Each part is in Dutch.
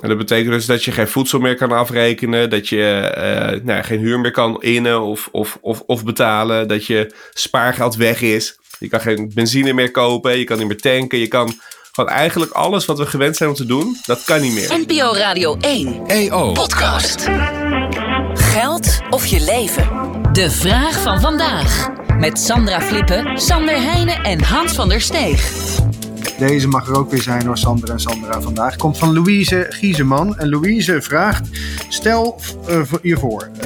En dat betekent dus dat je geen voedsel meer kan afrekenen, dat je uh, nou, geen huur meer kan innen of, of, of, of betalen, dat je spaargeld weg is. Je kan geen benzine meer kopen, je kan niet meer tanken, je kan gewoon eigenlijk alles wat we gewend zijn om te doen, dat kan niet meer. NPO Radio 1 EO Podcast. Geld of je leven? De vraag van vandaag. Met Sandra Flippen, Sander Heijnen en Hans van der Steeg. Deze mag er ook weer zijn door Sander en Sandra vandaag. Komt van Louise Giezeman. En Louise vraagt: Stel uh, je voor, uh,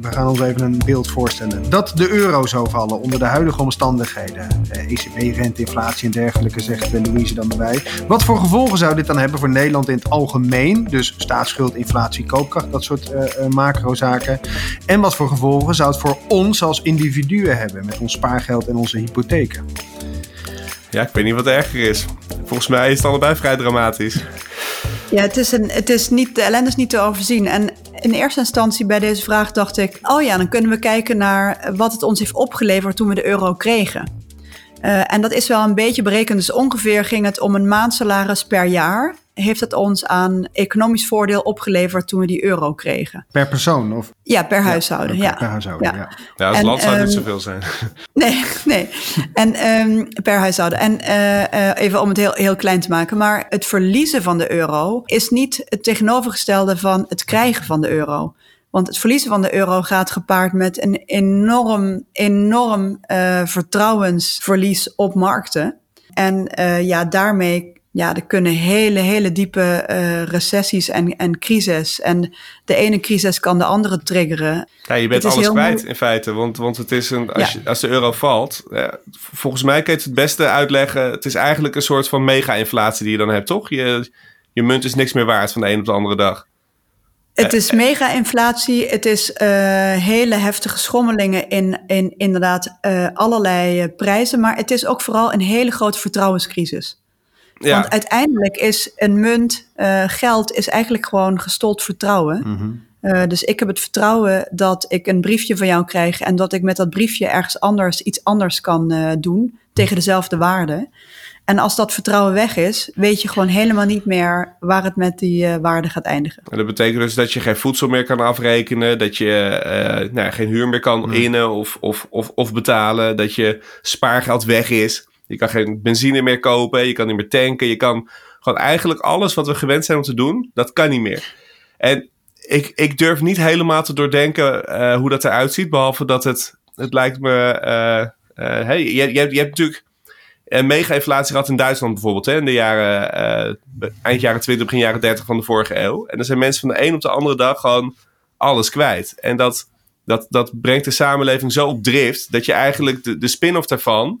we gaan ons even een beeld voorstellen. Dat de euro zou vallen onder de huidige omstandigheden. Uh, ECB, inflatie en dergelijke, zegt Louise dan erbij. Wat voor gevolgen zou dit dan hebben voor Nederland in het algemeen? Dus staatsschuld, inflatie, koopkracht, dat soort macrozaken. En wat voor gevolgen zou het voor ons als individuen hebben met ons spaargeld en onze hypotheken? Ja, ik weet niet wat erger is. Volgens mij is het allebei vrij dramatisch. Ja, het is een, het is niet, de ellende is niet te overzien. En in eerste instantie bij deze vraag dacht ik... oh ja, dan kunnen we kijken naar wat het ons heeft opgeleverd toen we de euro kregen. Uh, en dat is wel een beetje berekend. Dus ongeveer ging het om een maandsalaris per jaar heeft het ons aan economisch voordeel opgeleverd toen we die euro kregen. Per persoon? Of? Ja, per huishouden. Ja, Per huishouden, ja. ja. als land zou het niet ehm, zoveel zijn. Nee, nee. En um, per huishouden. En uh, uh, even om het heel, heel klein te maken. Maar het verliezen van de euro is niet het tegenovergestelde van het krijgen van de euro. Want het verliezen van de euro gaat gepaard met een enorm, enorm uh, vertrouwensverlies op markten. En ja, daarmee ja, er kunnen hele, hele diepe uh, recessies en, en crisis. En de ene crisis kan de andere triggeren. Ja, je bent alles kwijt in feite. Want, want het is een, als, je, als de euro valt, ja, volgens mij kan je het het beste uitleggen. Het is eigenlijk een soort van mega-inflatie die je dan hebt, toch? Je, je munt is niks meer waard van de een op de andere dag. Het is mega-inflatie. Het is uh, hele heftige schommelingen in, in inderdaad uh, allerlei prijzen. Maar het is ook vooral een hele grote vertrouwenscrisis. Ja. Want uiteindelijk is een munt, uh, geld, is eigenlijk gewoon gestold vertrouwen. Mm uh, dus ik heb het vertrouwen dat ik een briefje van jou krijg en dat ik met dat briefje ergens anders iets anders kan uh, doen tegen dezelfde waarde. En als dat vertrouwen weg is, weet je gewoon helemaal niet meer waar het met die uh, waarde gaat eindigen. En dat betekent dus dat je geen voedsel meer kan afrekenen, dat je uh, nou, geen huur meer kan innen of, of, of, of betalen, dat je spaargeld weg is. Je kan geen benzine meer kopen, je kan niet meer tanken. Je kan gewoon eigenlijk alles wat we gewend zijn om te doen, dat kan niet meer. En ik, ik durf niet helemaal te doordenken uh, hoe dat eruit ziet. Behalve dat het, het lijkt me. Uh, uh, hey, je, je, je hebt natuurlijk een mega-inflatie gehad in Duitsland bijvoorbeeld. Hè, in de jaren, eind jaren 20, begin jaren 30 van de vorige eeuw. En dan zijn mensen van de een op de andere dag gewoon alles kwijt. En dat, dat, dat brengt de samenleving zo op drift dat je eigenlijk de, de spin-off daarvan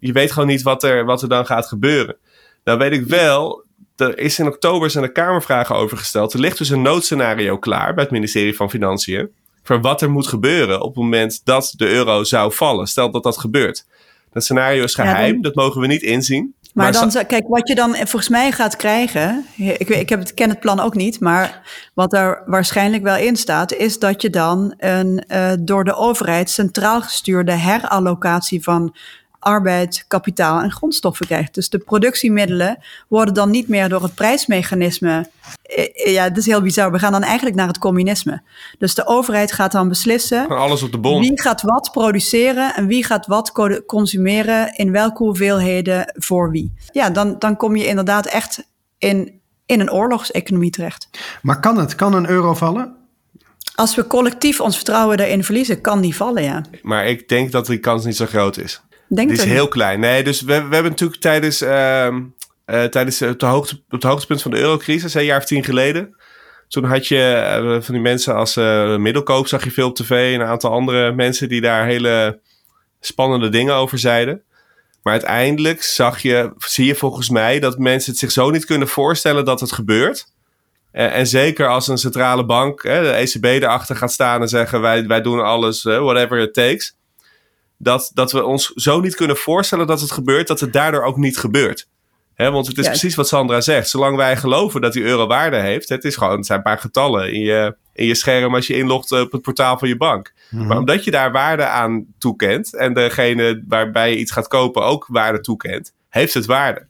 je weet gewoon niet wat er, wat er dan gaat gebeuren. Dan weet ik wel, er is in oktober zijn er Kamervragen over gesteld. Er ligt dus een noodscenario klaar bij het ministerie van Financiën. Voor wat er moet gebeuren op het moment dat de euro zou vallen. Stel dat dat gebeurt. Dat scenario is geheim, dat mogen we niet inzien. Maar, dan, kijk, wat je dan volgens mij gaat krijgen, ik, ik heb het, ken het plan ook niet, maar wat er waarschijnlijk wel in staat, is dat je dan een uh, door de overheid centraal gestuurde herallocatie van arbeid, kapitaal en grondstoffen krijgt. Dus de productiemiddelen worden dan niet meer door het prijsmechanisme. Eh, ja, dat is heel bizar. We gaan dan eigenlijk naar het communisme. Dus de overheid gaat dan beslissen. Alles op de bon. Wie gaat wat produceren en wie gaat wat consumeren in welke hoeveelheden voor wie. Ja, dan, dan kom je inderdaad echt in, in een oorlogseconomie terecht. Maar kan het? Kan een euro vallen? Als we collectief ons vertrouwen daarin verliezen, kan die vallen, ja. Maar ik denk dat die kans niet zo groot is. Denk die is heel klein. Nee, dus we, we hebben natuurlijk tijdens, uh, uh, tijdens het, hoogte, het hoogtepunt van de eurocrisis, een jaar of tien geleden. Toen had je uh, van die mensen als Middelkoop, zag je veel op tv. En een aantal andere mensen die daar hele spannende dingen over zeiden. Maar uiteindelijk zag je, zie je volgens mij dat mensen het zich zo niet kunnen voorstellen dat het gebeurt. en zeker als een centrale bank, de ECB, erachter gaat staan en zeggen: wij, wij doen alles, whatever it takes dat, dat we ons zo niet kunnen voorstellen dat het gebeurt, dat het daardoor ook niet gebeurt. He, want het is precies wat Sandra zegt. Zolang wij geloven dat die euro waarde heeft, het, is gewoon, het zijn een paar getallen in je, in je scherm als je inlogt op het portaal van je bank. Mhm. Maar omdat je daar waarde aan toekent en degene waarbij je iets gaat kopen ook waarde toekent, heeft het waarde.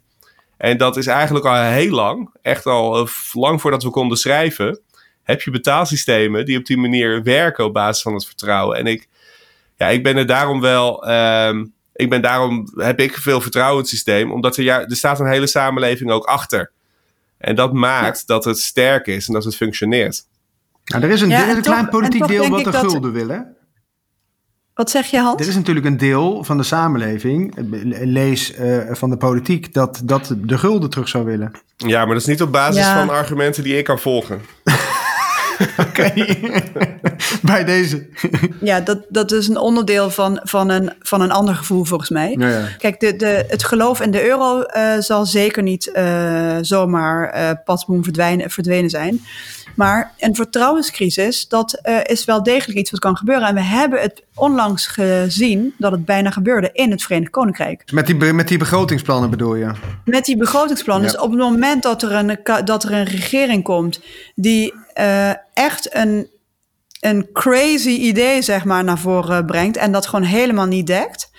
En dat is eigenlijk al heel lang, echt al uh, lang voordat we konden schrijven, heb je betaalsystemen die op die manier werken op basis van het vertrouwen. En ik, ja, ik ben er daarom wel. Uh, ik ben daarom heb ik veel vertrouwen in het systeem, omdat er, ja, er staat een hele samenleving ook achter. En dat maakt dat het sterk is en dat het functioneert. Nou, er is een, ja, er is een toch, klein politiek deel wat de gulden wil, hè? Wat zeg je, Hans? Er is natuurlijk een deel van de samenleving, lees uh, van de politiek, dat, dat de gulden terug zou willen. Ja, maar dat is niet op basis ja. van argumenten die ik kan volgen. Oké, bij deze. ja, dat, dat is een onderdeel van, van, een, van een ander gevoel volgens mij. Ja, ja. Kijk, de, de, het geloof in de euro uh, zal zeker niet uh, zomaar uh, patsboom verdwijnen, verdwenen zijn. Maar een vertrouwenscrisis, dat uh, is wel degelijk iets wat kan gebeuren. En we hebben het onlangs gezien dat het bijna gebeurde in het Verenigd Koninkrijk. Met die, met die begrotingsplannen bedoel je? Met die begrotingsplannen. Ja. Dus op het moment dat er een, dat er een regering komt die uh, echt een, een crazy idee zeg maar, naar voren brengt en dat gewoon helemaal niet dekt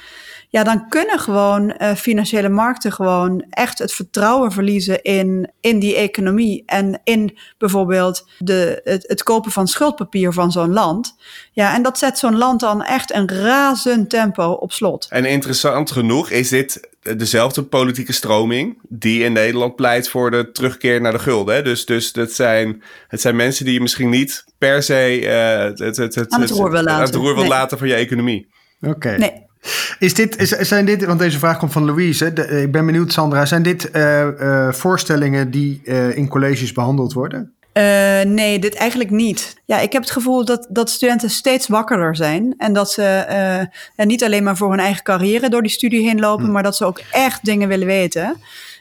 ja, dan kunnen gewoon uh, financiële markten gewoon echt het vertrouwen verliezen in, in die economie en in bijvoorbeeld de, het, het kopen van schuldpapier van zo'n land. Ja, en dat zet zo'n land dan echt een razend tempo op slot. En interessant genoeg is dit dezelfde politieke stroming die in Nederland pleit voor de terugkeer naar de gulden. Hè? Dus, dus het, zijn, het zijn mensen die je misschien niet per se uh, het, het, het, aan het roer wil laten, het roer wil nee. laten van je economie. Oké. Okay. Nee. Is dit, is, zijn dit, want deze vraag komt van Louise. De, ik ben benieuwd, Sandra. Zijn dit uh, uh, voorstellingen die uh, in colleges behandeld worden? nee, dit eigenlijk niet. Ja, ik heb het gevoel dat, dat studenten steeds wakkerder zijn. En dat ze en niet alleen maar voor hun eigen carrière door die studie heen lopen, hm. maar dat ze ook echt dingen willen weten.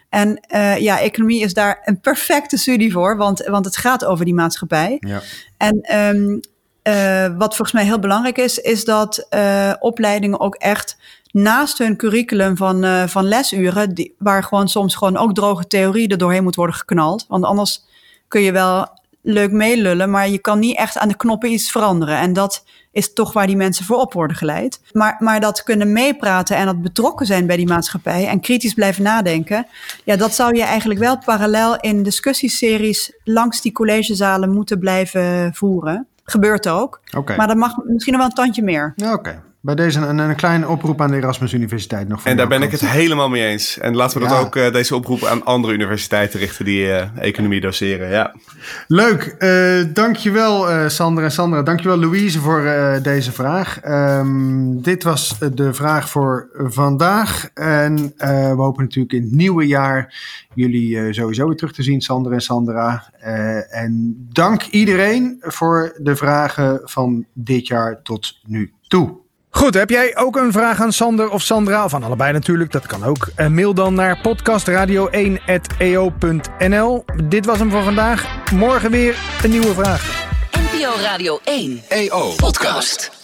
En ja, economie is daar een perfecte studie voor, want, want het gaat over die maatschappij. Ja. En um, uh, wat volgens mij heel belangrijk is, is dat uh, opleidingen ook echt naast hun curriculum van, uh, van lesuren, waar gewoon soms gewoon ook droge theorie er doorheen moet worden geknald. Want anders kun je wel leuk meelullen, maar je kan niet echt aan de knoppen iets veranderen. En dat is toch waar die mensen voor op worden geleid. Maar, maar dat kunnen meepraten en dat betrokken zijn bij die maatschappij en kritisch blijven nadenken, ja, dat zou je eigenlijk wel parallel in discussieseries langs die collegezalen moeten blijven voeren. Gebeurt ook. Okay. Maar dat mag misschien nog wel een tandje meer. Oké. Okay. Bij deze een, een kleine oproep aan de Erasmus Universiteit nog. En daar ben ik het helemaal mee eens. En laten we ja. dat ook, uh, deze oproep aan andere universiteiten richten die uh, economie doseren. Ja. Leuk. Uh, dankjewel Sander en Sandra. Dankjewel Louise voor deze vraag. Um, dit was de vraag voor vandaag. En we hopen natuurlijk in het nieuwe jaar jullie sowieso weer terug te zien, Sander en Sandra. en dank iedereen voor de vragen van dit jaar tot nu toe. Goed, heb jij ook een vraag aan Sander of Sandra? Of aan allebei natuurlijk, dat kan ook. Uh, mail dan naar podcastradio1.eo.nl. Dit was hem voor vandaag. Morgen weer een nieuwe vraag. NPO Radio 1 EO Podcast.